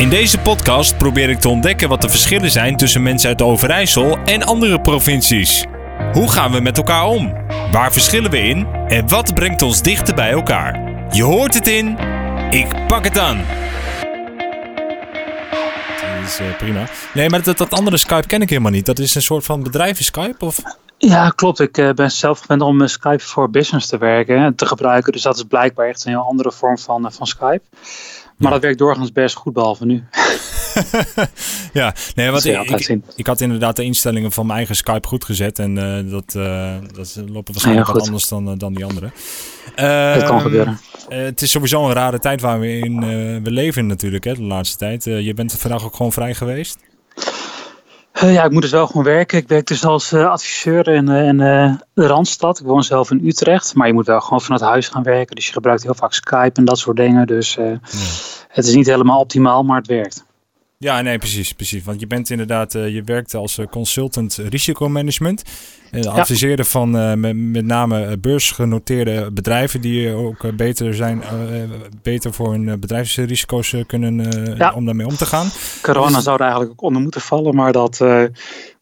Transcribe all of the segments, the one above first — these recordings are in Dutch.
In deze podcast probeer ik te ontdekken wat de verschillen zijn tussen mensen uit Overijssel en andere provincies. Hoe gaan we met elkaar om? Waar verschillen we in? En wat brengt ons dichter bij elkaar? Je hoort het in. Ik pak het aan. Dat is eh, prima. Nee, maar dat, dat andere Skype ken ik helemaal niet. Dat is een soort van bedrijven Skype? Of? Ja, klopt. Ik eh, ben zelf gewend om uh, Skype voor Business te werken en te gebruiken. Dus dat is blijkbaar echt een heel andere vorm van, van Skype. Maar dat werkt doorgaans best goed, behalve nu. ja, nee, wat ik, ik, ik, had inderdaad de instellingen van mijn eigen Skype goed gezet. En uh, dat, uh, dat lopen waarschijnlijk ja, wat anders dan, uh, dan die andere. Het kan gebeuren. het is sowieso een rare tijd waar we in we leven natuurlijk, hè, de laatste tijd. je bent vandaag ook gewoon vrij geweest? Uh, ja, ik moet dus wel gewoon werken. Ik werk dus als uh, adviseur in, uh, in de Randstad. Ik woon zelf in Utrecht, maar je moet wel gewoon vanuit huis gaan werken. Dus je gebruikt heel vaak Skype en dat soort dingen. Dus ja. het is niet helemaal optimaal, maar het werkt. Ja, nee, precies, precies. Want je bent inderdaad, uh, je werkt als consultant risicomanagement. En ja. adviseerde van uh, met, met, name beursgenoteerde bedrijven die ook beter zijn, beter voor hun bedrijfsrisico's kunnen ja. om daarmee om te gaan. Corona dus, zou er eigenlijk ook onder moeten vallen, maar dat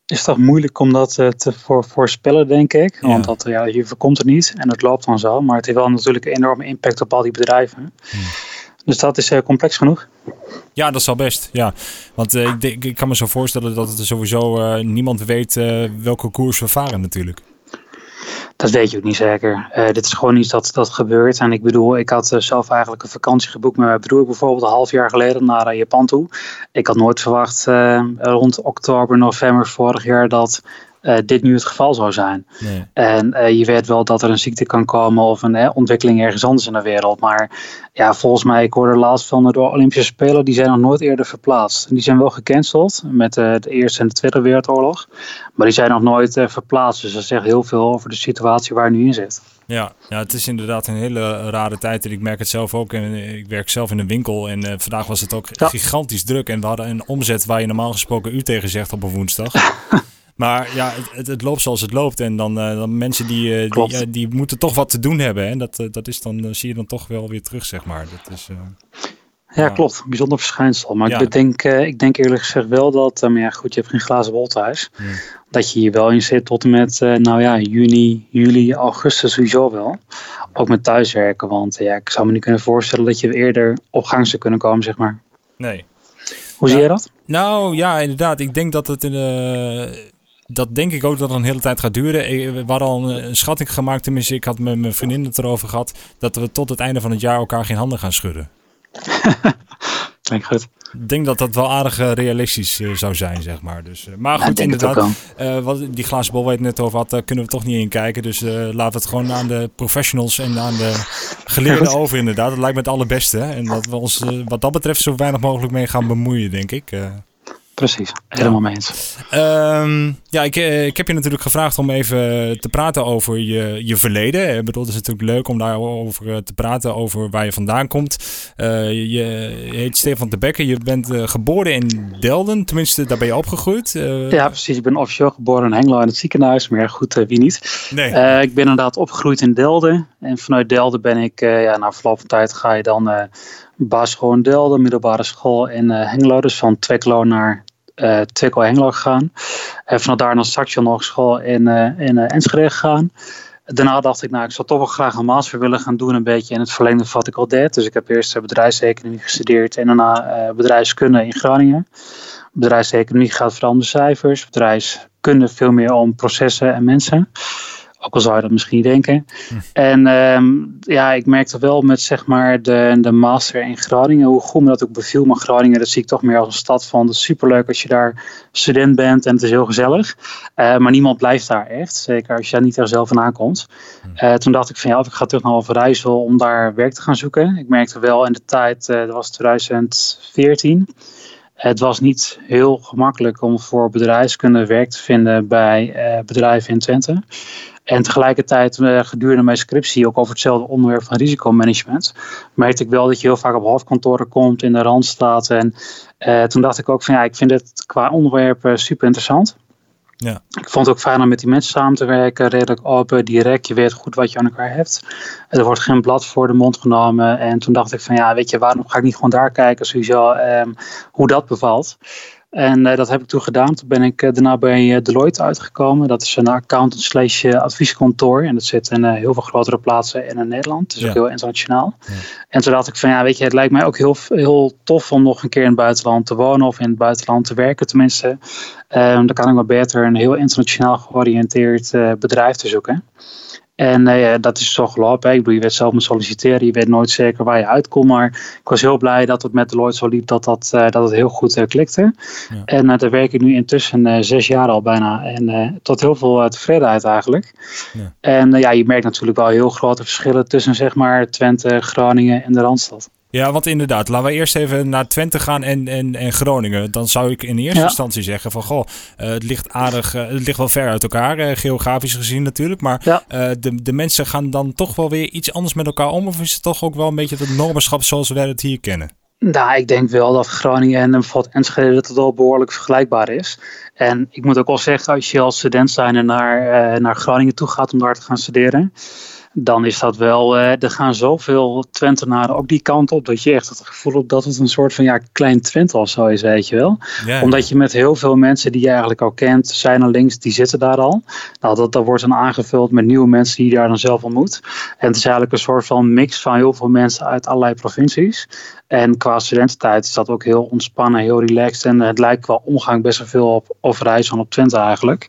is toch moeilijk om dat te voor, voorspellen, denk ik. Want dat, ja, je voorkomt het niet en het loopt dan zo. Maar het heeft wel natuurlijk een enorme impact op al die bedrijven. Hmm. Dus dat is uh, complex genoeg. Ja, dat zal best. Ja. Want uh, ik, ik, kan me zo voorstellen dat het sowieso uh, niemand weet welke koers we varen natuurlijk. Dat weet je ook niet zeker. dit is gewoon iets dat, dat gebeurt. En ik bedoel, ik had zelf eigenlijk een vakantie geboekt met mijn broer bijvoorbeeld een half jaar geleden naar Japan toe. Ik had nooit verwacht rond oktober, november vorig jaar dat dit nu het geval zou zijn. Nee. En uh, je weet wel dat er een ziekte kan komen of een ontwikkeling ergens anders in de wereld. Maar ja, volgens mij, ik hoorde laatst van de Olympische Spelen, die zijn nog nooit eerder verplaatst. Die zijn wel gecanceld met de Eerste en de Tweede Wereldoorlog. Maar die zijn nog nooit verplaatst. Dus dat zegt heel veel over de situatie waar nu in zit. Ja, ja, het is inderdaad een hele rare tijd. En ik merk het zelf ook. En ik werk zelf in een winkel. En uh, vandaag was het ook ja. gigantisch druk. En we hadden een omzet waar je normaal gesproken u tegen zegt op een woensdag. Maar ja, het, het, loopt zoals het loopt. En dan, uh, dan mensen die, uh, die, uh, die, moeten toch wat te doen hebben. En dat, dat is dan, zie je dan toch wel weer terug, zeg maar. Dat is, ja, ja, klopt. Bijzonder verschijnsel. Maar ja. ik, denk, ik denk eerlijk gezegd wel dat, maar ja goed, je hebt geen glazen bol thuis. Hmm. Dat je hier wel in zit tot en met, nou ja, juni, juli, augustus sowieso wel. Ook met thuiswerken. Want ja, ik zou me niet kunnen voorstellen dat je eerder op gang zou kunnen komen, zeg maar. Nee. Hoe zie je dat? Nou ja, inderdaad. Ik denk dat het in de dat denk ik ook dat het een hele tijd gaat duren. We hadden al een, schatting gemaakt, tenminste ik had met mijn vriendin het erover gehad, dat we tot het einde van het jaar elkaar geen handen gaan schudden. Klinkt goed. Ik denk dat dat wel aardig uh, realistisch uh, zou zijn, zeg maar. Dus, uh, maar goed, ja, inderdaad, wat, die glazen bol waar je het net over had, daar kunnen we toch niet in kijken. Dus laten we het gewoon aan de professionals en aan de geleerden over, inderdaad. Dat lijkt me het allerbeste. En dat we ons wat dat betreft zo weinig mogelijk mee gaan bemoeien, denk ik. Precies, helemaal mee eens. Um, ja, ik, eh, ik heb je natuurlijk gevraagd om even te praten over je, je verleden. Ik bedoel, het is natuurlijk leuk om daarover eh, te praten, over waar je vandaan komt. Uh, je heet Stefan de Bekker, je bent uh, geboren in Delden, tenminste daar ben je opgegroeid. Uh, ja, precies. Ik ben officieel geboren in Hengelo in het ziekenhuis, maar goed, wie niet. Nee. ik ben inderdaad opgegroeid in Delden en vanuit Delden ben ik, ja, na verloop van tijd ga je dan basisschool in Delden, middelbare school in Hengelo, dus van Tweklo naar uh, Twickel Hengelo gegaan. En vanuit daar naar Saxion nog school in, uh, in uh, Enschede gegaan. Daarna dacht ik, nou, ik zou toch wel graag een master willen gaan doen, een beetje in het verlengde van wat ik al deed. Dus ik heb eerst bedrijfseconomie gestudeerd en daarna bedrijfskunde in Groningen. Bedrijfseconomie gaat vooral om de cijfers, bedrijfskunde veel meer om processen en mensen. Ook al zou je dat misschien niet denken. Hm. En um, ja, ik merkte wel met zeg maar de, de master in Groningen, hoe goed me dat ook beviel. Maar Groningen, dat zie ik toch meer als een stad van, het is superleuk als je daar student bent en het is heel gezellig. Uh, maar niemand blijft daar echt, zeker als je daar niet er zelf vandaan komt. Uh, toen dacht ik van ja, ik ga terug naar Overijssel om daar werk te gaan zoeken. Ik merkte wel in de tijd, uh, dat was 2014... Het was niet heel gemakkelijk om voor bedrijfskunde werk te vinden bij uh, bedrijven in Twente. En tegelijkertijd uh, gedurende mijn scriptie ook over hetzelfde onderwerp van risicomanagement. Merkte ik wel dat je heel vaak op hoofdkantoren komt in de Randstad. En uh, toen dacht ik ook van ja, ik vind het qua onderwerp uh, super interessant. Ja. Ik vond het ook fijn om met die mensen samen te werken. Redelijk open, direct. Je weet goed wat je aan elkaar hebt. Er wordt geen blad voor de mond genomen. En toen dacht ik van ja, weet je, waarom ga ik niet gewoon daar kijken sowieso um, hoe dat bevalt. En uh, dat heb ik toen gedaan. Toen ben ik uh, daarna bij uh, Deloitte uitgekomen. Dat is een accountant slash advieskantoor. En dat zit in heel veel grotere plaatsen in Nederland. Dus ja. ook heel internationaal. Ja. En toen dacht ik van ja, weet je, het lijkt mij ook heel, heel tof om nog een keer in het buitenland te wonen. Of in het buitenland te werken tenminste. Um, dan kan ik maar beter een heel internationaal georiënteerd bedrijf te zoeken. En uh, dat is zo gelopen. Ik bedoel, je weet zelf me solliciteren. Je weet nooit zeker waar je uitkomt. Maar ik was heel blij dat het met Deloitte zo liep dat, dat, uh, dat het heel goed uh, klikte. Ja. En daar werk ik nu intussen zes jaar al bijna. En tot heel veel tevredenheid eigenlijk. Ja. En ja, je merkt natuurlijk wel heel grote verschillen tussen zeg maar Twente, Groningen en de Randstad. Ja, want inderdaad, laten we eerst even naar Twente gaan en, en, en Groningen. Dan zou ik in eerste instantie zeggen van, goh, uh, het ligt aardig, uh, het ligt wel ver uit elkaar, uh, geografisch gezien natuurlijk. Maar ja. de, de mensen gaan dan toch wel weer iets anders met elkaar om? Of is het toch ook wel een beetje het normenschap zoals wij het hier kennen? Nou, ik denk wel dat Groningen en bijvoorbeeld Enschede dat het wel behoorlijk vergelijkbaar is. En ik moet ook wel zeggen, als je als student zijn naar, naar Groningen toe gaat om daar te gaan studeren dan is dat wel, uh, er gaan zoveel Twentenaren ook die kant op, dat je echt het gevoel hebt dat het een soort van ja, klein Twente of zo is, weet je wel. Ja, Omdat je met heel veel mensen die je eigenlijk al kent, zijn er links, die zitten daar al. Nou, dat, dat wordt dan aangevuld met nieuwe mensen die je daar dan zelf ontmoet. En het is eigenlijk een soort van mix van heel veel mensen uit allerlei provincies. En qua studententijd is dat ook heel ontspannen, heel relaxed. En het lijkt wel omgang best wel veel op Overijssel en op Twente eigenlijk.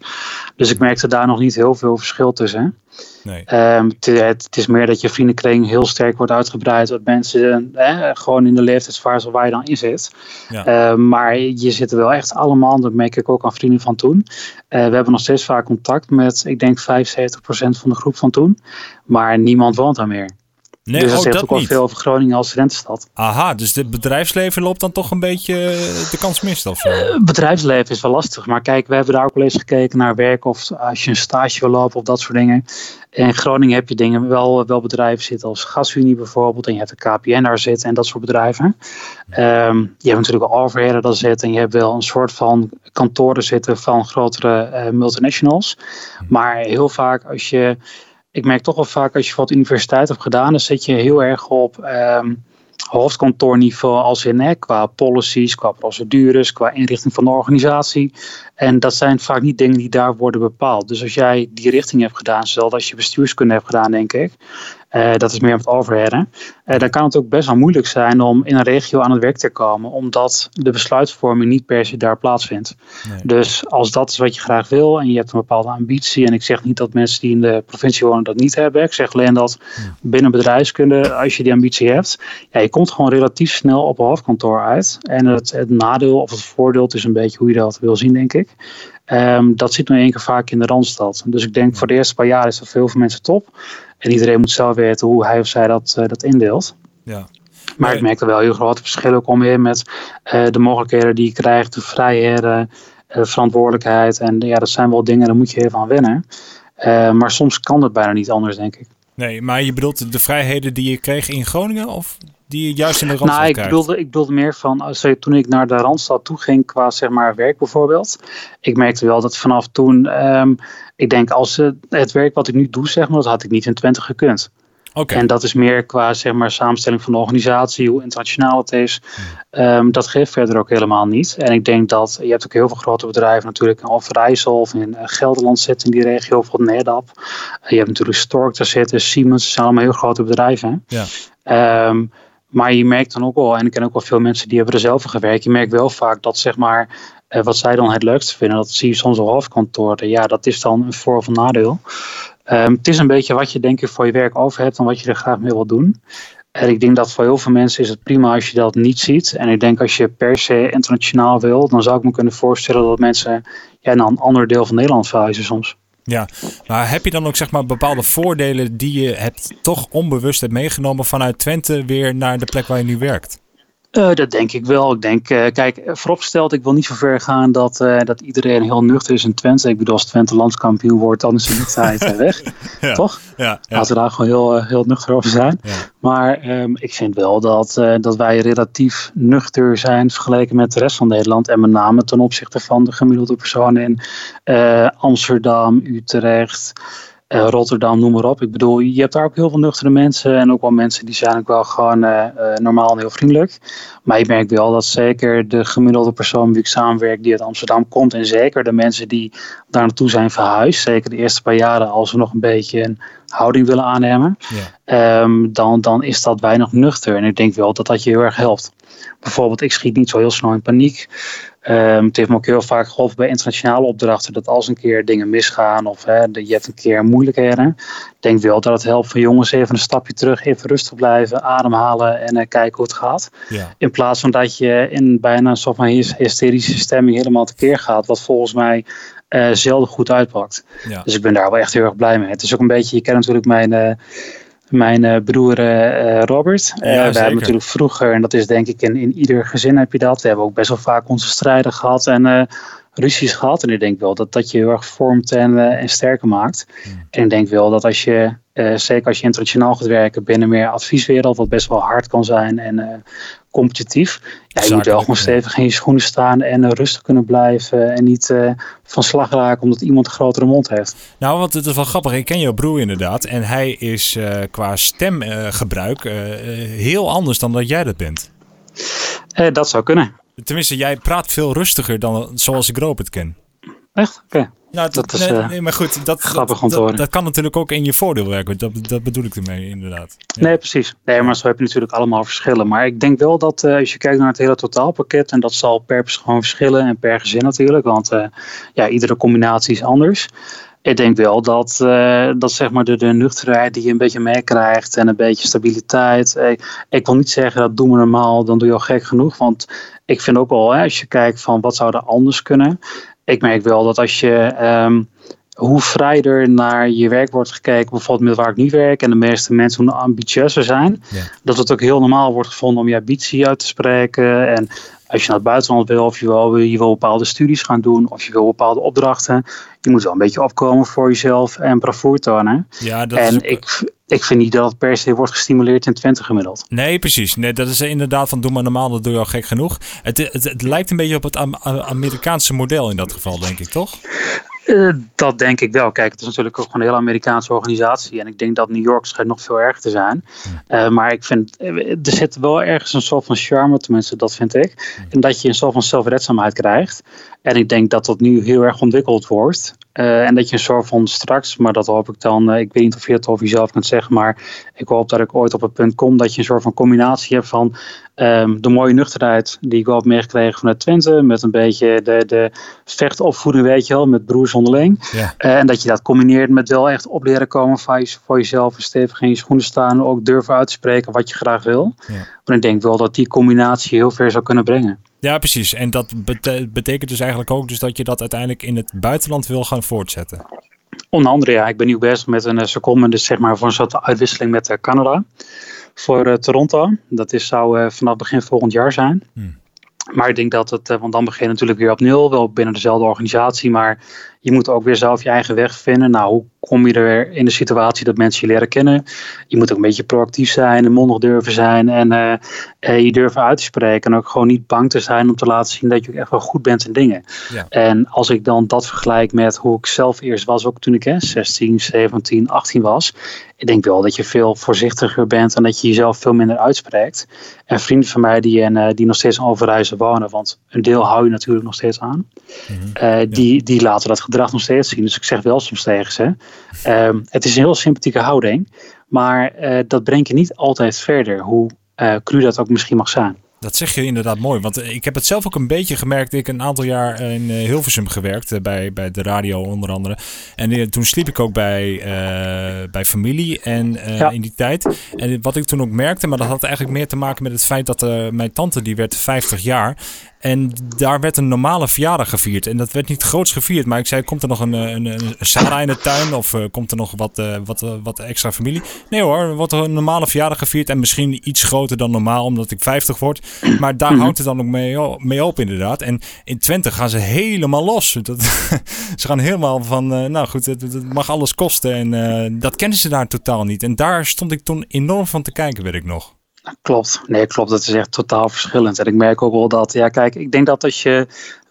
Dus ik merkte daar nog niet heel veel verschil tussen. Nee. Um, het, het, is meer dat je vriendenkring heel sterk wordt uitgebreid. Dat mensen eh, gewoon in de leeftijdsfase waar je dan in zit. Ja. Um, maar je zit er wel echt allemaal, dat merk ik ook aan vrienden van toen. Uh, we hebben nog steeds vaak contact met, ik denk 75% van de groep van toen. Maar niemand woont daar meer. Nee, dus dat oh, zegt ook wel veel over Groningen als studentenstad. Aha, dus het bedrijfsleven loopt dan toch een beetje de kans mist of zo? Uh, bedrijfsleven is wel lastig. Maar kijk, we hebben daar ook wel eens gekeken naar werk of als je een stage wil lopen of dat soort dingen. In Groningen heb je dingen, wel, wel bedrijven zitten als Gasunie bijvoorbeeld. En je hebt de KPN daar zitten en dat soort bedrijven. Um, je hebt natuurlijk wel overheden daar zitten. En je hebt wel een soort van kantoren zitten van grotere uh, multinationals. Maar heel vaak als je ik merk toch wel vaak als je wat universiteit hebt gedaan, dan zit je heel erg op um, hoofdkantoorniveau als in hè, qua policies, qua procedures, qua inrichting van de organisatie. En dat zijn vaak niet dingen die daar worden bepaald. Dus als jij die richting hebt gedaan, zelfs als je bestuurskunde hebt gedaan, denk ik, uh, dat is meer met overheden, uh, dan kan het ook best wel moeilijk zijn om in een regio aan het werk te komen, omdat de besluitvorming niet per se daar plaatsvindt. Nee. Dus als dat is wat je graag wil en je hebt een bepaalde ambitie, en ik zeg niet dat mensen die in de provincie wonen dat niet hebben, ik zeg alleen dat ja. binnen bedrijfskunde, als je die ambitie hebt, ja, je komt gewoon relatief snel op een hoofdkantoor uit. En het, het nadeel of het voordeel, het is een beetje hoe je dat wil zien, denk ik. Um, dat zit nu één keer vaak in de Randstad. Dus ik denk voor de eerste paar jaar is dat voor veel mensen top. En iedereen moet zelf weten hoe hij of zij dat, uh, dat indeelt. Ja. Maar ik merk er wel heel grote verschillen omheen met uh, de mogelijkheden die je krijgt, de vrijheden, uh, verantwoordelijkheid. En ja, dat zijn wel dingen, daar moet je even aan wennen. maar soms kan het bijna niet anders, denk ik. Nee, maar je bedoelt de vrijheden die je kreeg in Groningen? Of die juist in de Randstad nou, ik bedoelde, ik bedoelde meer van, als, toen ik naar de Randstad toe ging qua zeg maar werk bijvoorbeeld. Ik merkte wel dat vanaf toen, um, ik denk als het werk wat ik nu doe, zeg maar, dat had ik niet in Twente gekund. Okay. En dat is meer qua zeg maar, samenstelling van de organisatie, hoe internationaal het is. Hmm. Um, dat geeft verder ook helemaal niet. En ik denk dat je hebt ook heel veel grote bedrijven, natuurlijk in Overijssel of in uh, Gelderland zitten in die regio, bijvoorbeeld Nedap. Uh, je hebt natuurlijk Stork daar zitten, Siemens, dat zijn allemaal heel grote bedrijven. Ja. Um, maar je merkt dan ook wel, en ik ken ook wel veel mensen die hebben er zelf gewerkt. Je merkt wel vaak dat zeg maar, eh, wat zij dan het leukste vinden, dat zie je soms op hoofdkantoren. Ja, dat is dan een voor- of een nadeel. Um, het is een beetje wat je denk ik voor je werk over hebt en wat je er graag mee wil doen. En ik denk dat voor heel veel mensen is het prima als je dat niet ziet. En ik denk als je per se internationaal wil, dan zou ik me kunnen voorstellen dat mensen ja, naar een ander deel van Nederland verhuizen soms. Ja, maar heb je dan ook zeg maar bepaalde voordelen die je hebt toch onbewust hebt meegenomen vanuit Twente weer naar de plek waar je nu werkt? Uh, dat denk ik wel. Ik denk, uh, kijk, vooropgesteld, ik wil niet zo ver gaan dat, uh, dat iedereen heel nuchter is in Twente. Ik bedoel, als Twente landskampioen wordt, dan is de nuchterheid weg. ja, Toch? Ja, ja. Laten we daar gewoon heel, heel nuchter over zijn. Maar um, ik vind wel dat, dat wij relatief nuchter zijn vergeleken met de rest van Nederland. En met name ten opzichte van de gemiddelde personen in Amsterdam, Utrecht. Uh, Rotterdam, noem maar op. Ik bedoel, je hebt daar ook heel veel nuchtere mensen en ook wel mensen die zijn ook wel gewoon uh, uh, normaal en heel vriendelijk. Maar ik merk wel dat zeker de gemiddelde persoon wie ik samenwerk die uit Amsterdam komt en zeker de mensen die daar naartoe zijn verhuisd, zeker de eerste paar jaren als we nog een beetje een houding willen aannemen, ja. um, dan, dan is dat weinig nuchter. En ik denk wel dat dat je heel erg helpt. Bijvoorbeeld, ik schiet niet zo heel snel in paniek. Um, het heeft me ook heel vaak geholpen bij internationale opdrachten dat als een keer dingen misgaan of hè, je hebt een keer moeilijkheden. Ik denk wel dat het helpt van jongens even een stapje terug, even rustig blijven, ademhalen en uh, kijken hoe het gaat. Ja. In plaats van dat je in bijna een soort van hysterische stemming helemaal tekeer gaat, wat volgens mij uh, zelden goed uitpakt. Ja. Dus ik ben daar wel echt heel erg blij mee. Het is ook een beetje, je kent natuurlijk mijn. Uh, mijn uh, broer uh, Robert. Uh, ja, we hebben natuurlijk vroeger, en dat is denk ik in, in ieder gezin heb je dat. We hebben ook best wel vaak onze strijden gehad en ruzies gehad. En ik denk wel dat dat je heel erg vormt en, en sterker maakt. Hmm. En ik denk wel dat als je, zeker als je internationaal gaat werken binnen meer advieswereld, wat best wel hard kan zijn en competitief. Ja, je moet wel gewoon stevig in je schoenen staan en uh, rustig kunnen blijven. En niet van slag raken omdat iemand een grotere mond heeft. Nou, want het is wel grappig. Ik ken jouw broer inderdaad. En hij is qua stemgebruik heel anders dan dat jij dat bent. dat zou kunnen. Tenminste, jij praat veel rustiger dan zoals ik Robert ken. Echt? Oké. Nou, dat is nee, nee, maar goed, dat, grappig dat, dat, kan natuurlijk ook in je voordeel werken. Dat, dat bedoel ik ermee, inderdaad. Ja. Nee, precies. Nee, maar zo heb je natuurlijk allemaal verschillen. Maar ik denk wel dat uh, als je kijkt naar het hele totaalpakket, en dat zal per persoon verschillen en per gezin natuurlijk, want uh, ja, iedere combinatie is anders. Ik denk wel dat, uh, dat zeg maar de, de nuchterheid die je een beetje meekrijgt en een beetje stabiliteit. Ik, ik wil niet zeggen dat doen we normaal, dan doe je al gek genoeg. Want ik vind ook wel, hè, als je kijkt van wat zou er anders kunnen ik merk wel dat als je um, hoe vrijder naar je werk wordt gekeken, bijvoorbeeld met waar ik nu werk, en de meeste mensen hoe ambitieuzer zijn, dat het ook heel normaal wordt gevonden om je ambitie uit te spreken. En als je naar het buitenland wil, of je wil, je wil bepaalde studies gaan doen, of je wil bepaalde opdrachten, je moet wel een beetje opkomen voor jezelf en bravoer tonen. Ja, dat en is ik, ik vind niet dat het per se wordt gestimuleerd in Twente gemiddeld. Nee, precies. Nee, dat is inderdaad van doe maar normaal, dat doe je al gek genoeg. Het, het, het lijkt een beetje op het Amerikaanse model in dat geval, denk ik, toch? Uh, dat denk ik wel. Kijk, het is natuurlijk ook gewoon een hele Amerikaanse organisatie. En ik denk dat New York schijnt nog veel erger te zijn. Uh, maar ik vind, er zit wel ergens een soort van charme, tenminste dat vind ik. En dat je een soort van zelfredzaamheid krijgt. En ik denk dat dat nu heel erg ontwikkeld wordt. Uh, en dat je een soort van straks, maar dat hoop ik dan, uh, ik weet niet of je het over jezelf kunt zeggen, maar ik hoop dat ik ooit op het punt kom dat je een soort van combinatie hebt van um, de mooie nuchterheid die ik wel heb meegekregen vanuit Twente, met een beetje de, de vechtopvoeding, weet je wel, met broers onderling. Ja. Uh, en dat je dat combineert met wel echt op leren komen van je, voor jezelf stevig in je schoenen staan, ook durven uit te spreken wat je graag wil. Ja. Maar ik denk wel dat die combinatie heel ver zou kunnen brengen. Ja, precies. En dat betekent dus eigenlijk ook dus dat je dat uiteindelijk in het buitenland wil gaan voortzetten. Onder andere, ja. Ik ben nu bezig met een uh, dus zeg maar voor een soort uitwisseling met uh, Canada. Voor uh, Toronto. Dat is, zou vanaf begin volgend jaar zijn. Hmm. Maar ik denk dat het, want dan begin je natuurlijk weer op nul, wel binnen dezelfde organisatie, maar je moet ook weer zelf je eigen weg vinden. Nou, hoe kom je er in de situatie dat mensen je leren kennen? Je moet ook een beetje proactief zijn en mondig durven zijn en uh, je durven uit te spreken. En ook gewoon niet bang te zijn om te laten zien dat je ook echt wel goed bent in dingen. Ja. En als ik dan dat vergelijk met hoe ik zelf eerst was, ook toen ik hè, 16, 17, 18 was. Ik denk wel dat je veel voorzichtiger bent en dat je jezelf veel minder uitspreekt. En vrienden van mij die, en, uh, die nog steeds in Overijssel wonen, want een deel hou je natuurlijk nog steeds aan. Mm -hmm. die, die laten dat gedrag nog steeds zien. Dus ik zeg wel soms tegen ze. Um, het is een heel sympathieke houding. Maar uh, dat brengt je niet altijd verder. Hoe uh, cru dat ook misschien mag zijn. Dat zeg je inderdaad mooi. Want ik heb het zelf ook een beetje gemerkt. Ik heb een aantal jaar in Hilversum gewerkt. Bij, bij de radio onder andere. En toen sliep ik ook bij, uh, bij familie en, uh, ja. in die tijd. En wat ik toen ook merkte. Maar dat had eigenlijk meer te maken met het feit dat uh, mijn tante die werd 50 jaar. En daar werd een normale verjaardag gevierd. En dat werd niet groots gevierd. Maar ik zei, komt er nog een, een, een Sarah in de tuin? Of uh, komt er nog wat, uh, wat, uh, wat extra familie? Nee hoor, er wordt een normale verjaardag gevierd. En misschien iets groter dan normaal, omdat ik 50 word. Maar daar houdt het dan ook mee, mee op inderdaad. En in Twente gaan ze helemaal los. Dat, ze gaan helemaal van, nou goed, het, het, mag alles kosten. En dat kennen ze daar totaal niet. En daar stond ik toen enorm van te kijken, weet ik nog. Klopt, nee, klopt. Dat is echt totaal verschillend. En ik merk ook wel dat, ja, kijk, ik denk dat als je,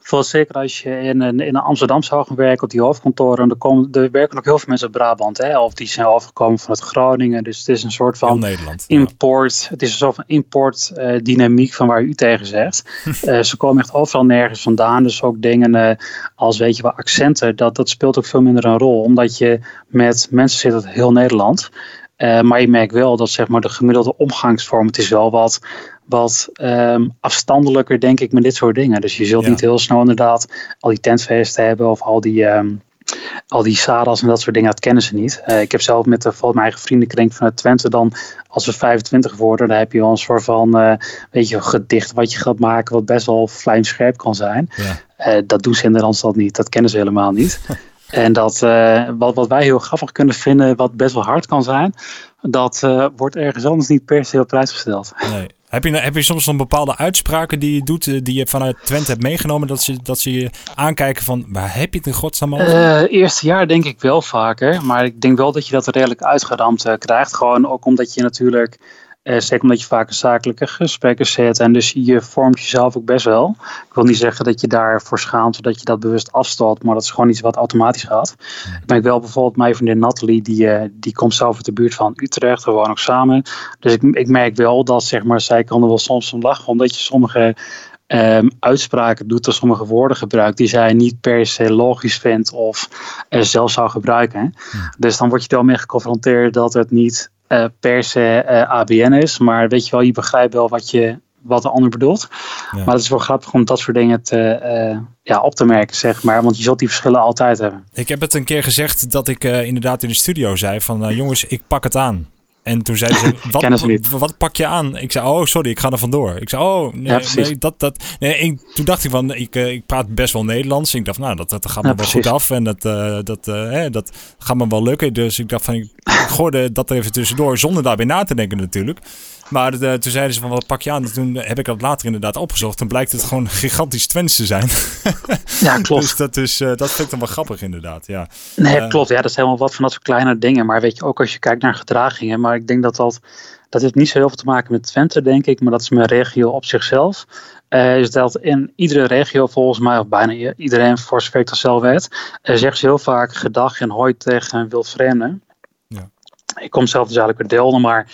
voor zeker als je in, een, in Amsterdam zou gaan werken op die hoofdkantoren, er, komen, er werken ook heel veel mensen uit Brabant, hè, of die zijn afgekomen vanuit Groningen. Dus het is een soort van Nederland, import, ja. het is een soort van import uh, dynamiek van waar u tegen zegt. uh, ze komen echt overal nergens vandaan, dus ook dingen uh, als, weet je wel, accenten, dat, dat speelt ook veel minder een rol, omdat je met mensen zit uit heel Nederland. Uh, maar je merkt wel dat zeg maar, de gemiddelde omgangsvorm, het is wel wat, wat um, afstandelijker, denk ik, met dit soort dingen. Dus je zult ja. niet heel snel inderdaad al die tentfeesten hebben of al die, um, al die sadas en dat soort dingen, dat kennen ze niet. Uh, ik heb zelf met de, mijn eigen vriendenkring vanuit Twente dan, als we 25 worden, dan heb je wel een soort van, uh, weet je, gedicht wat je gaat maken, wat best wel vlijmscherp kan zijn. Ja. dat doen ze in de Randstad niet, dat kennen ze helemaal niet. En dat, uh, wat, wat wij heel grappig kunnen vinden, wat best wel hard kan zijn, dat uh, wordt ergens anders niet per se op prijs gesteld. Nee. Heb je, heb je soms dan bepaalde uitspraken die je doet, eh, die je vanuit Twente hebt meegenomen, dat ze, dat ze je aankijken van waar heb je het in godsnaam over? Uh, eerste jaar denk ik wel vaker, maar ik denk wel dat je dat redelijk uitgeramd krijgt. Gewoon ook omdat je natuurlijk uh, zeker omdat je vaak zakelijke gesprekken zet. En dus je vormt jezelf ook best wel. Ik wil niet zeggen dat je daarvoor schaamt, dat je dat bewust afstalt. Maar dat is gewoon iets wat automatisch gaat. Ik merk wel bijvoorbeeld mijn vriendin Nathalie, die, uh, die komt zelf uit de buurt van Utrecht. We wonen ook samen. Dus ik, ik merk wel dat zeg maar, zij kan er wel soms om lachen. Omdat je sommige um, uitspraken doet of sommige woorden gebruikt die zij niet per se logisch vindt of uh, zelf zou gebruiken. Dus dan word je er wel mee geconfronteerd dat het niet uh, per se uh, ABN is. Maar weet je wel, je begrijpt wel wat, je, wat de ander bedoelt. Ja. Maar het is wel grappig om dat soort dingen te, uh, ja, op te merken, zeg maar. Want je zult die verschillen altijd hebben. Ik heb het een keer gezegd dat ik inderdaad in de studio zei van... jongens, ik pak het aan. En toen zeiden ze, wat, wat, pak je aan? Ik zei, oh sorry, ik ga er vandoor. Ik zei, oh nee, ja, nee dat, dat, nee ik, toen dacht ik van, ik, ik praat best wel Nederlands. Ik dacht, nou, dat, dat gaat me ja, wel precies. goed af en dat, uh, dat, uh, hè, dat gaat me wel lukken. Dus ik dacht van, ik, ik gooide dat er even tussendoor, zonder daarbij na te denken natuurlijk. Maar de, toen zeiden ze van wat pak je aan? toen heb ik dat later inderdaad opgezocht. Dan blijkt het gewoon gigantisch Twents te zijn. Ja, klopt. dus dat, is, uh, dat vind ik dan wel grappig inderdaad. Ja. Nee, uh, klopt. Ja, dat is helemaal wat van dat soort kleine dingen. Maar weet je, ook als je kijkt naar gedragingen. Maar ik denk dat dat, dat heeft niet zo heel veel te maken met Twente, denk ik. Maar dat is mijn regio op zichzelf. Uh, is dat in iedere regio volgens mij, of bijna iedereen voor zover ik dat zelf weet, uh, zegt ze heel vaak gedag en hoi tegen wildvreemden. Ja. Ik kom zelf dus eigenlijk uit Delden, maar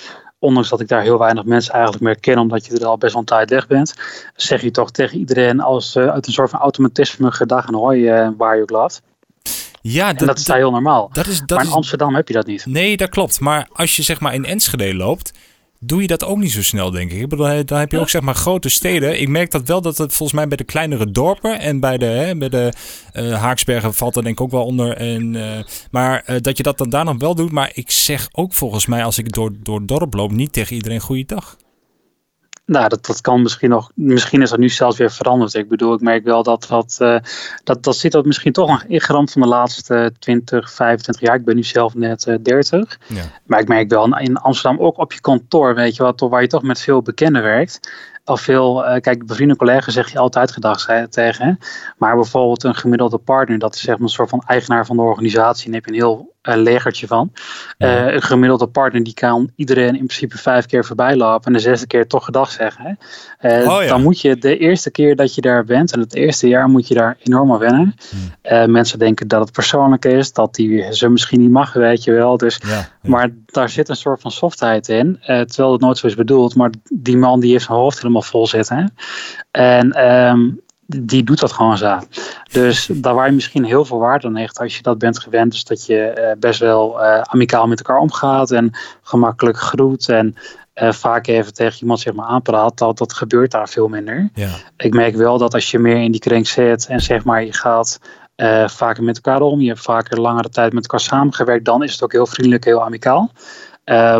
ondanks dat ik daar heel weinig mensen eigenlijk meer ken, omdat je er al best wel een tijd weg bent, zeg je toch tegen iedereen als uh, uit een soort van automatisme gedag en hoi uh, waar je ook laat. Ja, dat, dat is daar heel normaal. Dat is, dat maar in is, Amsterdam heb je dat niet. Nee, dat klopt. Maar als je zeg maar in Enschede loopt, doe je dat ook niet zo snel, denk ik. ik bedoel, dan heb je ook zeg maar grote steden. Ik merk dat wel dat het volgens mij bij de kleinere dorpen en bij de, hè, bij de uh, Haaksbergen valt er denk ik ook wel onder. En, uh, maar uh, dat je dat dan daar nog wel doet. Maar ik zeg ook volgens mij als ik door, door het dorp loop niet tegen iedereen goeiedag. Nou, dat, dat kan misschien nog. Misschien is dat nu zelfs weer veranderd. Ik bedoel, ik merk wel dat dat, uh, dat, dat zit dat misschien toch nog ingeramd van de laatste 20, 25 jaar. Ik ben nu zelf net uh, 30. Ja. Maar ik merk wel in Amsterdam ook op je kantoor, weet je wat, waar je toch met veel bekenden werkt. Of veel, uh, kijk, bevriende collega's zeg je altijd gedag tegen. Maar bijvoorbeeld een gemiddelde partner, dat is zeg maar een soort van eigenaar van de organisatie. En heb je een heel legertje van. Ja. Uh, een gemiddelde partner die kan iedereen in principe vijf keer voorbij lopen en de zesde keer toch gedag zeggen. Uh, oh, ja. Dan moet je de eerste keer dat je daar bent en het eerste jaar moet je daar enorm aan wennen. Hmm. mensen denken dat het persoonlijk is, dat die ze misschien niet mag, weet je wel. Dus, ja, Maar daar zit een soort van softheid in, terwijl het nooit zo is bedoeld. Maar die man die heeft zijn hoofd helemaal vol zitten. En um, die doet dat gewoon zo. Dus daar waar je misschien heel veel waarde aan hecht als je dat bent gewend. Dus dat je uh, best wel uh, amicaal met elkaar omgaat en gemakkelijk groet en uh, vaak even tegen iemand zeg maar aanpraat. Dat, dat gebeurt daar veel minder. Ja. Ik merk wel dat als je meer in die kring zit en zeg maar je gaat vaker met elkaar om. Je hebt vaker langere tijd met elkaar samengewerkt. Dan is het ook heel vriendelijk, heel amicaal.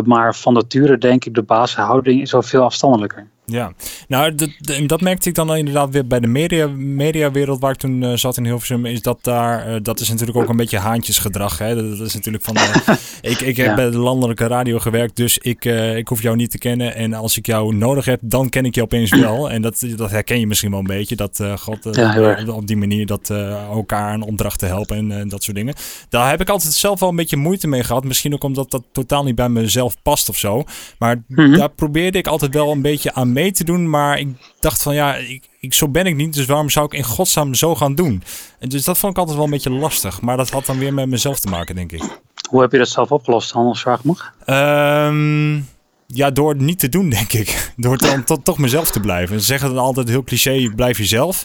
maar van nature denk ik de basishouding is wel veel afstandelijker. Ja, nou, dat, dat merkte ik dan inderdaad weer bij de media, mediawereld waar ik toen uh, zat in Hilversum. Is dat daar, uh, dat is natuurlijk ook een beetje haantjesgedrag. Hè? Dat, is natuurlijk van, uh, ik, ik heb bij de landelijke radio gewerkt, dus ik, ik hoef jou niet te kennen. En als ik jou nodig heb, dan ken ik je opeens wel. En dat, dat herken je misschien wel een beetje. Dat God ja, op, die manier dat elkaar een opdracht te helpen en dat soort dingen. Daar heb ik altijd zelf wel een beetje moeite mee gehad. Misschien ook omdat dat totaal niet bij mezelf past of zo. Maar mhm. daar probeerde ik altijd wel een beetje aan mee te doen. Maar ik dacht van ja, ik, ik, zo ben ik niet. Dus waarom zou ik in godsnaam zo gaan doen? En dus dat vond ik altijd wel een beetje lastig. Maar dat had dan weer met mezelf te maken, denk ik. Hoe heb je dat zelf opgelost, als vraag mag? Um, ja, door het niet te doen, denk ik. Door dan toch mezelf te blijven. Ze zeggen dan altijd heel cliché, blijf jezelf.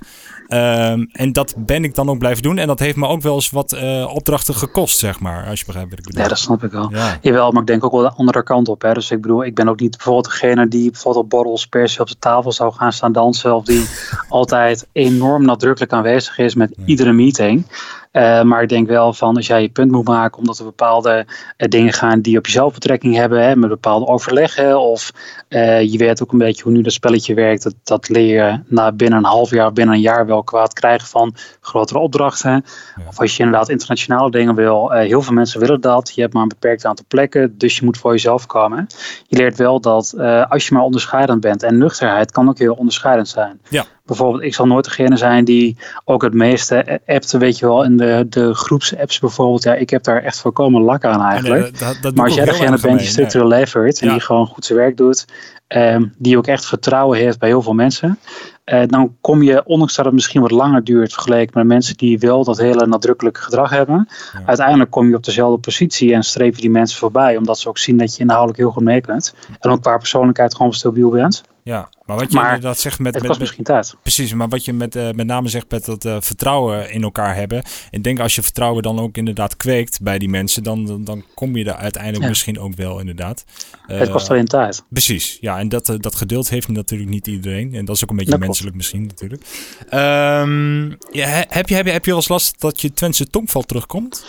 Um, en dat ben ik dan ook blijven doen. En dat heeft me ook wel eens wat uh, opdrachten gekost, zeg maar. Als je begrijpt wat ik bedoel. Ja, dat snap ik wel. Ja. Jawel, maar ik denk ook wel de andere kant op. Hè. Dus ik bedoel, ik ben ook niet bijvoorbeeld degene die bijvoorbeeld op borrels per se op de tafel zou gaan staan dansen. Of die altijd enorm nadrukkelijk aanwezig is met iedere meeting. Uh, maar ik denk wel van als jij je punt moet maken omdat er bepaalde uh, dingen gaan die op jezelf betrekking hebben, hè, met bepaalde overleggen. Of uh, je weet ook een beetje hoe nu dat spelletje werkt. Dat, dat leer je na binnen een half jaar, binnen een jaar wel kwaad krijgen van grotere opdrachten. Of als je inderdaad internationale dingen wil. heel veel mensen willen dat. Je hebt maar een beperkt aantal plekken, dus je moet voor jezelf komen. Je leert wel dat als je maar onderscheidend bent en nuchterheid kan ook heel onderscheidend zijn. Ja bijvoorbeeld, ik zal nooit degene zijn die ook het meeste appt, weet je wel, in de, de groepsapps bijvoorbeeld. Ja, ik heb daar echt voorkomen lak aan eigenlijk. dat, dat maar als jij degene bent die structureel levert en die gewoon goed zijn werk doet, um, die ook echt vertrouwen heeft bij heel veel mensen, uh, dan kom je, ondanks dat het misschien wat langer duurt vergeleken met mensen die wel dat hele nadrukkelijke gedrag hebben, uiteindelijk kom je op dezelfde positie en streep je die mensen voorbij, omdat ze ook zien dat je inhoudelijk heel goed mee kunt. En ook qua persoonlijkheid gewoon stabiel bent. Ja, maar wat je maar dat zegt met. Het met, misschien tijd. Precies, maar wat je met, uh, met name zegt met dat uh, vertrouwen in elkaar hebben. Ik denk als je vertrouwen dan ook inderdaad kweekt bij die mensen, dan, dan, dan kom je er uiteindelijk misschien ook wel inderdaad. Uh, het kost alleen tijd. Precies, ja, en dat, dat geduld heeft natuurlijk niet iedereen. En dat is ook een beetje menselijk misschien natuurlijk. Um, ja, heb, je, heb, je, heb je wel eens last dat je Twentse tongval terugkomt?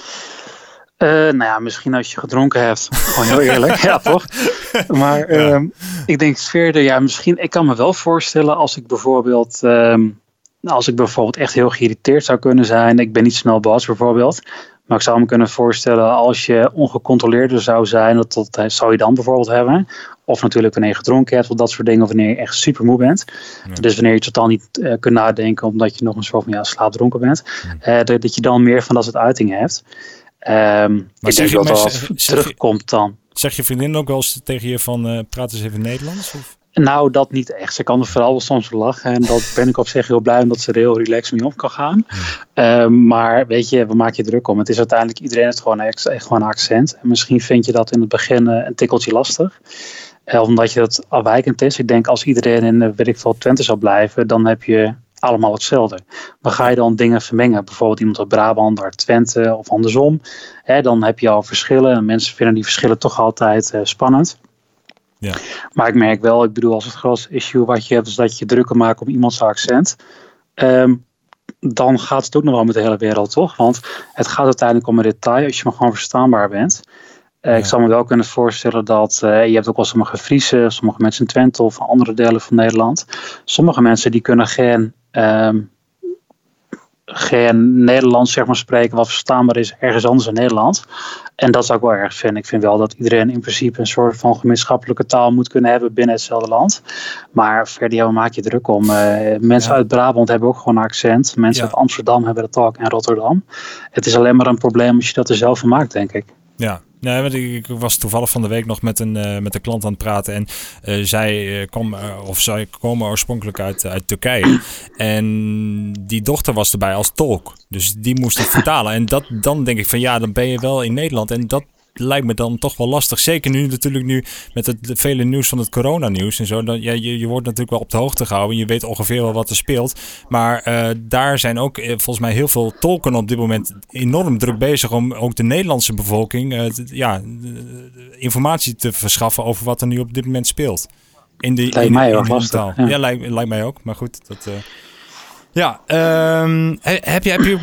Uh, nou ja, misschien als je gedronken hebt. Gewoon heel eerlijk, ja toch? Maar ja. uh, ik denk verder, ja, misschien, ik kan me wel voorstellen als ik bijvoorbeeld, um, als ik bijvoorbeeld echt heel geïrriteerd zou kunnen zijn. Ik ben niet snel boos bijvoorbeeld. Maar ik zou me kunnen voorstellen als je ongecontroleerder zou zijn, dat, dat eh, zou je dan bijvoorbeeld hebben. Of natuurlijk wanneer je gedronken hebt, of dat soort dingen, of wanneer je echt super moe bent. Dus wanneer je totaal niet uh, kunt nadenken omdat je nog een soort van ja, slaapdronken bent. Uh, dat je dan meer van dat soort uitingen hebt. Um, ik denk dat als terugkomt dan. Zeg je vriendin ook wel eens tegen je van uh, praat eens even Nederlands? Of? Nou, dat niet echt. Ze kan er vooral wel soms lachen. En dat ben ik op zich heel blij omdat ze er heel relaxed mee om kan gaan. Um, maar weet je, we maken je druk om. Het is uiteindelijk, iedereen heeft gewoon, gewoon een accent. En misschien vind je dat in het begin uh, een tikkeltje lastig. Uh, omdat je dat afwijkend is. Ik denk als iedereen in, weet ik veel, Twente zou blijven, dan heb je allemaal hetzelfde. Maar ga je dan dingen vermengen, bijvoorbeeld iemand uit Brabant, uit Twente of andersom, hè, dan heb je al verschillen en mensen vinden die verschillen toch altijd uh, spannend. Ja. Maar ik merk wel, ik bedoel, als het grootste issue wat je hebt, is dat je drukker maakt op iemands accent. Um, dan gaat het ook nog wel met de hele wereld, toch? Want het gaat uiteindelijk om een detail als je maar gewoon verstaanbaar bent. Uh, ja. Ik zou me wel kunnen voorstellen dat uh, je hebt ook wel sommige Friese, sommige mensen in Twente of andere delen van Nederland. Sommige mensen die kunnen geen geen Nederlands zeg maar, spreken wat verstaanbaar is ergens anders in Nederland. En dat zou ik wel erg vinden. Ik vind wel dat iedereen in principe een soort van gemeenschappelijke taal moet kunnen hebben binnen hetzelfde land. Maar verder, ja, maak je druk om. Uh, mensen ja. uit Brabant hebben ook gewoon een accent. Mensen ja. uit Amsterdam hebben dat ook en Rotterdam. Het is alleen maar een probleem als je dat er zelf van maakt, denk ik. Ja, Nee, ik, was toevallig van de week nog met een, uh, met een klant aan het praten. En uh, zij, uh, kwam, of zij komen oorspronkelijk uit, uit Turkije. En die dochter was erbij als tolk. Dus die moest het vertalen. En dat, dan denk ik van ja, dan ben je wel in Nederland. En dat lijkt me dan toch wel lastig. Zeker nu natuurlijk nu met het vele nieuws van het coronanieuws en zo. Dan, ja, je, je wordt natuurlijk wel op de hoogte gehouden. Je weet ongeveer wel wat er speelt. Maar uh, daar zijn ook uh, volgens mij heel veel tolken op dit moment enorm druk bezig om ook de Nederlandse bevolking uh, ja, informatie te verschaffen over wat er nu op dit moment speelt. In de, lijkt in, mij ook lastig. Ja, ja lijkt, lijkt, mij ook. Maar goed, dat... ja, um, heb je, heb je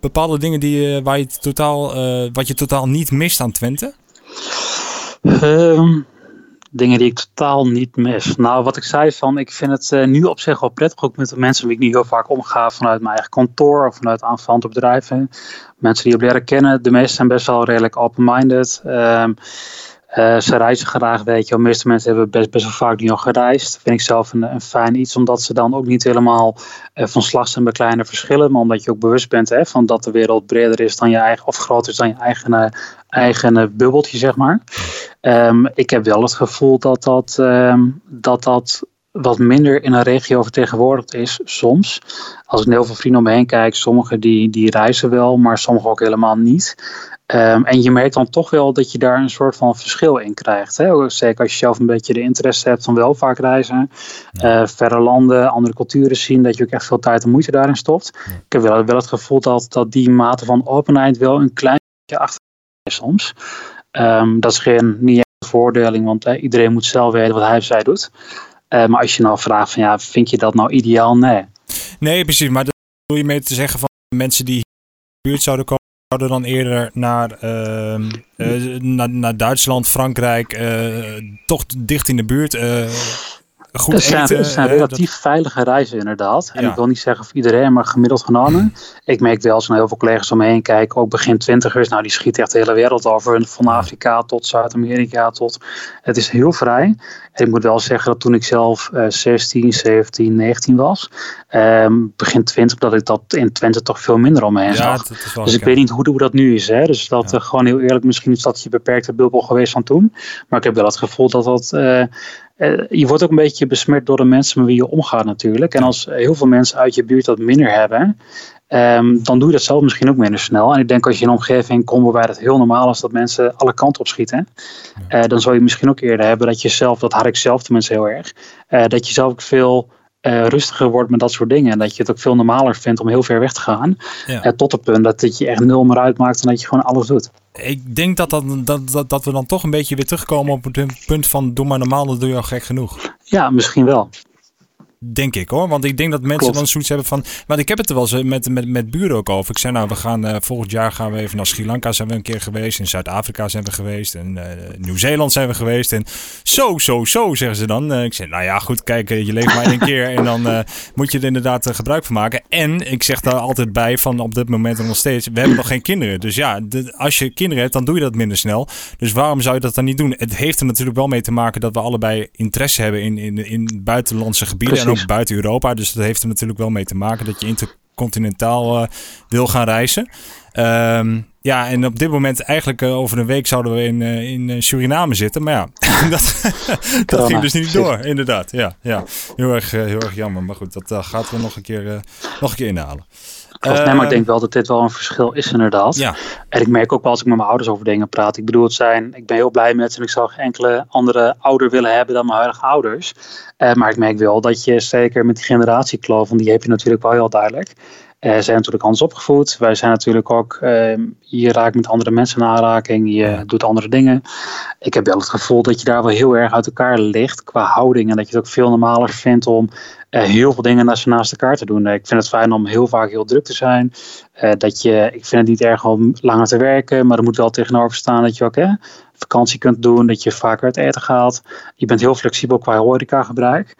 bepaalde dingen die, uh, waar je totaal, uh, wat je totaal niet mist aan Twente? Um, Dingen die ik totaal niet mis. Nou, wat ik zei van, ik vind het uh, nu op zich wel prettig, ook met de mensen wie ik nu heel vaak omga vanuit mijn eigen kantoor of vanuit aanvallende bedrijven. Mensen die je leren kennen, de meesten zijn best wel redelijk open-minded. Um, uh, ze reizen graag, weet je. De meeste mensen hebben best, best wel vaak nu al gereisd. Dat vind ik zelf een, een fijn iets, omdat ze dan ook niet helemaal uh, van slag zijn bij kleine verschillen. Maar omdat je ook bewust bent hè, van dat de wereld breder is dan je eigen, of groter is dan je eigen, eigen bubbeltje, zeg maar. Um, ik heb wel het gevoel dat dat, um, dat, dat wat minder in een regio vertegenwoordigd is soms. Als ik heel veel vrienden om me heen kijk, sommigen die, die reizen wel, maar sommigen ook helemaal niet. Um, en je merkt dan toch wel dat je daar een soort van verschil in krijgt. Hè? Zeker als je zelf een beetje de interesse hebt van wel vaak reizen. Ja. Uh, verre landen, andere culturen zien. Dat je ook echt veel tijd en moeite daarin stopt. Ja. Ik heb wel, wel het gevoel dat, dat die mate van openheid wel een klein beetje achter is soms. Um, dat is geen, niet echt een voordeling, want uh, iedereen moet zelf weten wat hij of zij doet. Uh, maar als je nou vraagt van ja, vind je dat nou ideaal? Nee. Nee, precies. Maar dat wil je mee te zeggen van mensen die in de buurt zouden komen zouden dan eerder naar, uh, uh, naar, naar, Duitsland, Frankrijk, uh, toch dicht in de buurt. Goed het zijn, eten, het zijn relatief dat... veilige reizen inderdaad. En ja. ik wil niet zeggen voor iedereen, maar gemiddeld genomen. ik merk wel, als er heel veel collega's om me heen kijken, ook begin twintigers, nou die schieten echt de hele wereld over. Van Afrika tot Zuid-Amerika tot... Het is heel vrij. En ik moet wel zeggen dat toen ik zelf uh, 16, 17, 19 was, um, begin 20, dat ik dat in Twente toch veel minder om me heen zag. Ja, dus ik weet niet hoe, hoe, dat nu is. Hè? Dus dat ja. uh, gewoon heel eerlijk, misschien is dat je beperkte bubbel geweest van toen. Maar ik heb wel het gevoel dat dat. Uh, je wordt ook een beetje besmet door de mensen met wie je omgaat natuurlijk. En als heel veel mensen uit je buurt dat minder hebben, Um, dan doe je dat zelf misschien ook minder snel. En ik denk als je in een omgeving komt waarbij het heel normaal is dat mensen alle kanten op schieten, uh, dan zou je misschien ook eerder hebben dat je zelf, dat had ik zelf tenminste heel erg, uh, dat je zelf ook veel uh, rustiger wordt met dat soort dingen. En dat je het ook veel normaler vindt om heel ver weg te gaan. Ja. tot het punt dat het je echt nul meer uitmaakt en dat je gewoon alles doet. Ik denk dat, dat, dat, dat, dat we dan toch een beetje weer terugkomen op het punt van doe maar normaal, dat doe je al gek genoeg. Ja, misschien wel. Denk ik hoor. Want ik denk dat mensen Klopt. dan zoiets hebben van. Want ik heb het er wel eens met, met, met buren ook over. Ik zei nou, we gaan uh, volgend jaar gaan we even naar Sri Lanka zijn we een keer geweest. In Zuid-Afrika zijn we geweest. En uh, Nieuw-Zeeland zijn we geweest. En zo, zo, zo zeggen ze dan. Uh, ik zeg, nou ja, goed, kijk, je leeft maar één keer. En dan moet je er inderdaad gebruik van maken. En ik zeg daar altijd bij van op dit moment nog steeds. We hebben nog geen kinderen. Dus ja, de, als je kinderen hebt, dan doe je dat minder snel. Dus waarom zou je dat dan niet doen? Het heeft er natuurlijk wel mee te maken dat we allebei interesse hebben in, in, in buitenlandse gebieden. Ook buiten Europa. Dus dat heeft er natuurlijk wel mee te maken dat je intercontinentaal uh, wil gaan reizen. Um, ja, en op dit moment eigenlijk uh, over een week zouden we in, uh, in Suriname zitten. Maar ja, dat, dat ging dus niet door, inderdaad. Ja, ja. Heel, erg, heel erg jammer. Maar goed, dat gaat we nog een keer, nog een keer inhalen. Klopt, nee, maar ik denk wel dat dit wel een verschil is inderdaad. Ja. En ik merk ook wel als ik met mijn ouders over dingen praat. Ik bedoel, het zijn, ik ben heel blij met ze en ik zou geen enkele andere ouder willen hebben dan mijn huidige ouders. Uh, maar ik merk wel dat je zeker met die generatiekloof, want die heb je natuurlijk wel heel duidelijk. Uh, zijn natuurlijk anders opgevoed. Wij zijn natuurlijk ook, uh, je raakt met andere mensen in aanraking, je doet andere dingen. Ik heb wel het gevoel dat je daar wel heel erg uit elkaar ligt qua houding. En dat je het ook veel normaler vindt om uh, heel veel dingen naast, naast elkaar te doen. ik vind het fijn om heel vaak heel druk te zijn. dat je, ik vind het niet erg om langer te werken, maar er moet wel tegenover staan dat je ook hè, vakantie kunt doen, dat je vaker uit eten gaat. Je bent heel flexibel qua horeca gebruik.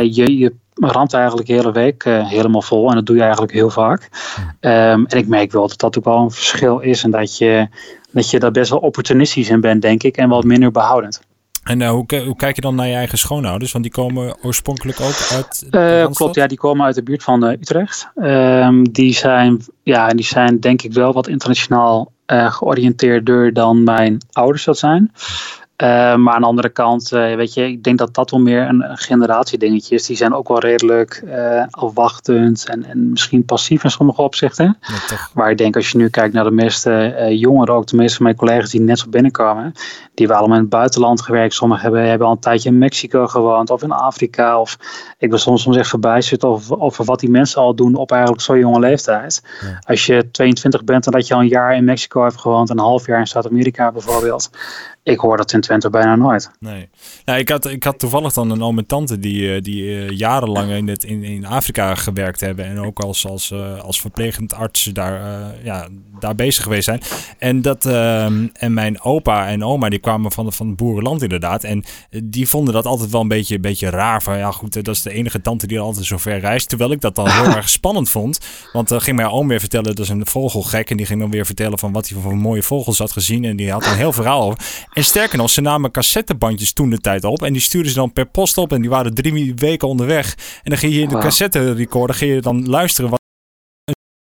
je, je ramt eigenlijk de hele week uh, helemaal vol. En dat doe je eigenlijk heel vaak. Um, en ik merk wel dat dat ook wel een verschil is. En dat je, dat je daar best wel opportunistisch in bent, denk ik. En wat minder behoudend. En uh, hoe, hoe, kijk je dan naar je eigen schoonouders? Want die komen oorspronkelijk ook uit. Uh, klopt, ja, die komen uit de buurt van Utrecht. Um, die, zijn, ja, die zijn denk ik wel wat internationaal georiënteerder dan mijn ouders dat zijn. Uh, maar aan de andere kant, uh, weet je, ik denk dat dat wel meer een, generatiedingetje is. Die zijn ook wel redelijk uh, afwachtend en, en misschien passief in sommige opzichten. Ja, maar ik denk als je nu kijkt naar de meeste jongeren, ook de meeste van mijn collega's die net zo binnenkomen, die hebben allemaal in het buitenland gewerkt. Sommigen hebben, hebben al een tijdje in Mexico gewoond of in Afrika. Of ik ben soms, soms echt verbijsterd over, over wat die mensen al doen op eigenlijk zo'n jonge leeftijd. Ja. Als je 22 bent en dat je al een jaar in Mexico hebt gewoond, een half jaar in Zuid-Amerika bijvoorbeeld. Ik hoor dat in Twente bijna nooit. Nee. Nou, ik, had, ik had toevallig dan een oom en tante die, eh, die uh, jarenlang in, het, in, in Afrika gewerkt hebben. En ook als, als, uh, als verplegend arts daar, ja, daar bezig geweest zijn. En, dat, en mijn opa en oma die kwamen van, van het boerenland inderdaad. En die vonden dat altijd wel een beetje, een beetje raar. Van ja goed, dat is de enige tante die altijd zo ver reist. Terwijl ik dat dan heel erg spannend vond. Want dan ging mijn oom weer vertellen, dat is een vogelgek. En die ging dan weer vertellen van wat hij voor mooie vogels had gezien. En die had een heel verhaal over. En sterker nog, ze namen cassettebandjes toen de tijd op. En die stuurden ze dan per post op. En die waren drie weken onderweg. En dan ging je in de cassette recorder ging je dan luisteren. Wat,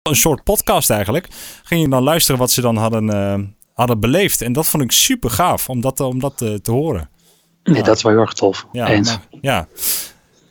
een soort podcast eigenlijk. Ging je dan luisteren wat ze dan hadden, uh, hadden beleefd. En dat vond ik super gaaf om dat, om dat te, te horen. Nee, dat is wel heel erg tof. Ja, ja.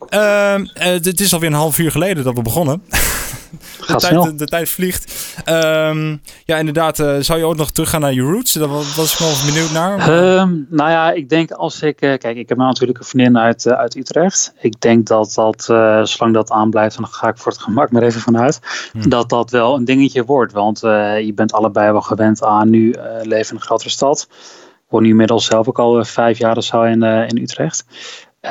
Uh, het is alweer een half uur geleden dat we begonnen. de, tijd, de, tijd, vliegt. Um, ja, inderdaad. Uh, zou je ook nog teruggaan naar je roots? Daar was ik wel benieuwd naar. Um, nou ja, ik denk als ik... Uh, kijk, ik heb nou natuurlijk een vriendin uit, uh, uit Utrecht. Ik denk dat dat, zolang dat aanblijft... dan ga ik voor het gemak maar even vanuit... Hmm. dat dat wel een dingetje wordt. Want je bent allebei wel gewend aan nu leven in een grotere stad. Ik woon nu inmiddels zelf ook al vijf jaar of zo in, in Utrecht.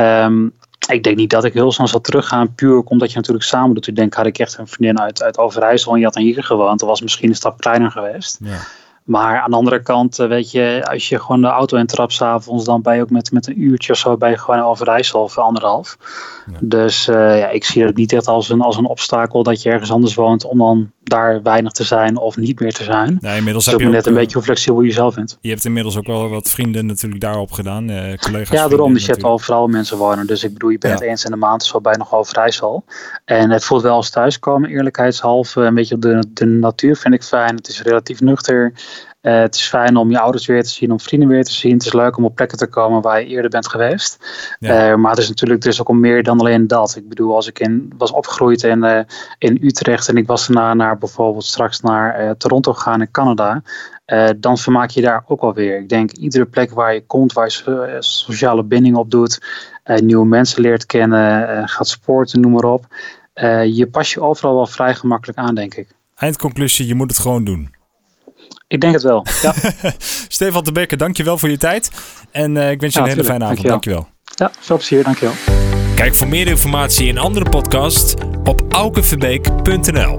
Um, ik denk niet dat ik heel snel zal teruggaan, puur omdat je natuurlijk samen doet. Ik denk, had ik echt een vriendin uit, uit Overijssel en je had dan hier gewoond, dan was misschien een stap kleiner geweest. Ja. Maar aan de andere kant, eh, weet je, als je gewoon de auto intrapt s'avonds, dan ben je ook met, met een uurtje of zo bij je gewoon Overijssel of anderhalf. Dus uh, ja, ik zie het niet echt als een, als een obstakel dat je ergens anders woont om dan daar weinig te zijn of niet meer te zijn. Nee, inmiddels dus heb je net een beetje hoe flexibel je zelf bent. Je hebt inmiddels ook wel wat vrienden natuurlijk daarop gedaan, uh, collega's. Ja, daarom. Dus je hebt overal mensen wonen. Dus ik bedoel, je bent ja. eens in de maand zo bij nog Overijssel. En het voelt wel als thuiskomen, eerlijkheidshalve. Een beetje de, de natuur vind ik fijn. Het is relatief nuchter. Uh, het is fijn om je ouders weer te zien, om vrienden weer te zien. Het is leuk om op plekken te komen waar je eerder bent geweest. Ja. Uh, maar het is natuurlijk is ook om meer dan alleen dat. Ik bedoel, als ik in, was opgegroeid in, uh, in Utrecht en ik was daarna naar bijvoorbeeld straks naar Toronto gegaan in Canada. dan vermaak je daar ook alweer. Ik denk iedere plek waar je komt, waar je sociale binding op doet, nieuwe mensen leert kennen, gaat sporten, noem maar op. je pas je overal wel vrij gemakkelijk aan, denk ik. Eindconclusie, je moet het gewoon doen. Ik denk het wel. Ja. Stefan de Bekker, dankjewel voor je tijd. En uh, ik wens je ja, een hele fijne avond. Dankjewel. Ja, veel plezier. Dankjewel. Kijk voor meer informatie en andere podcasts op aukenverbeek.nl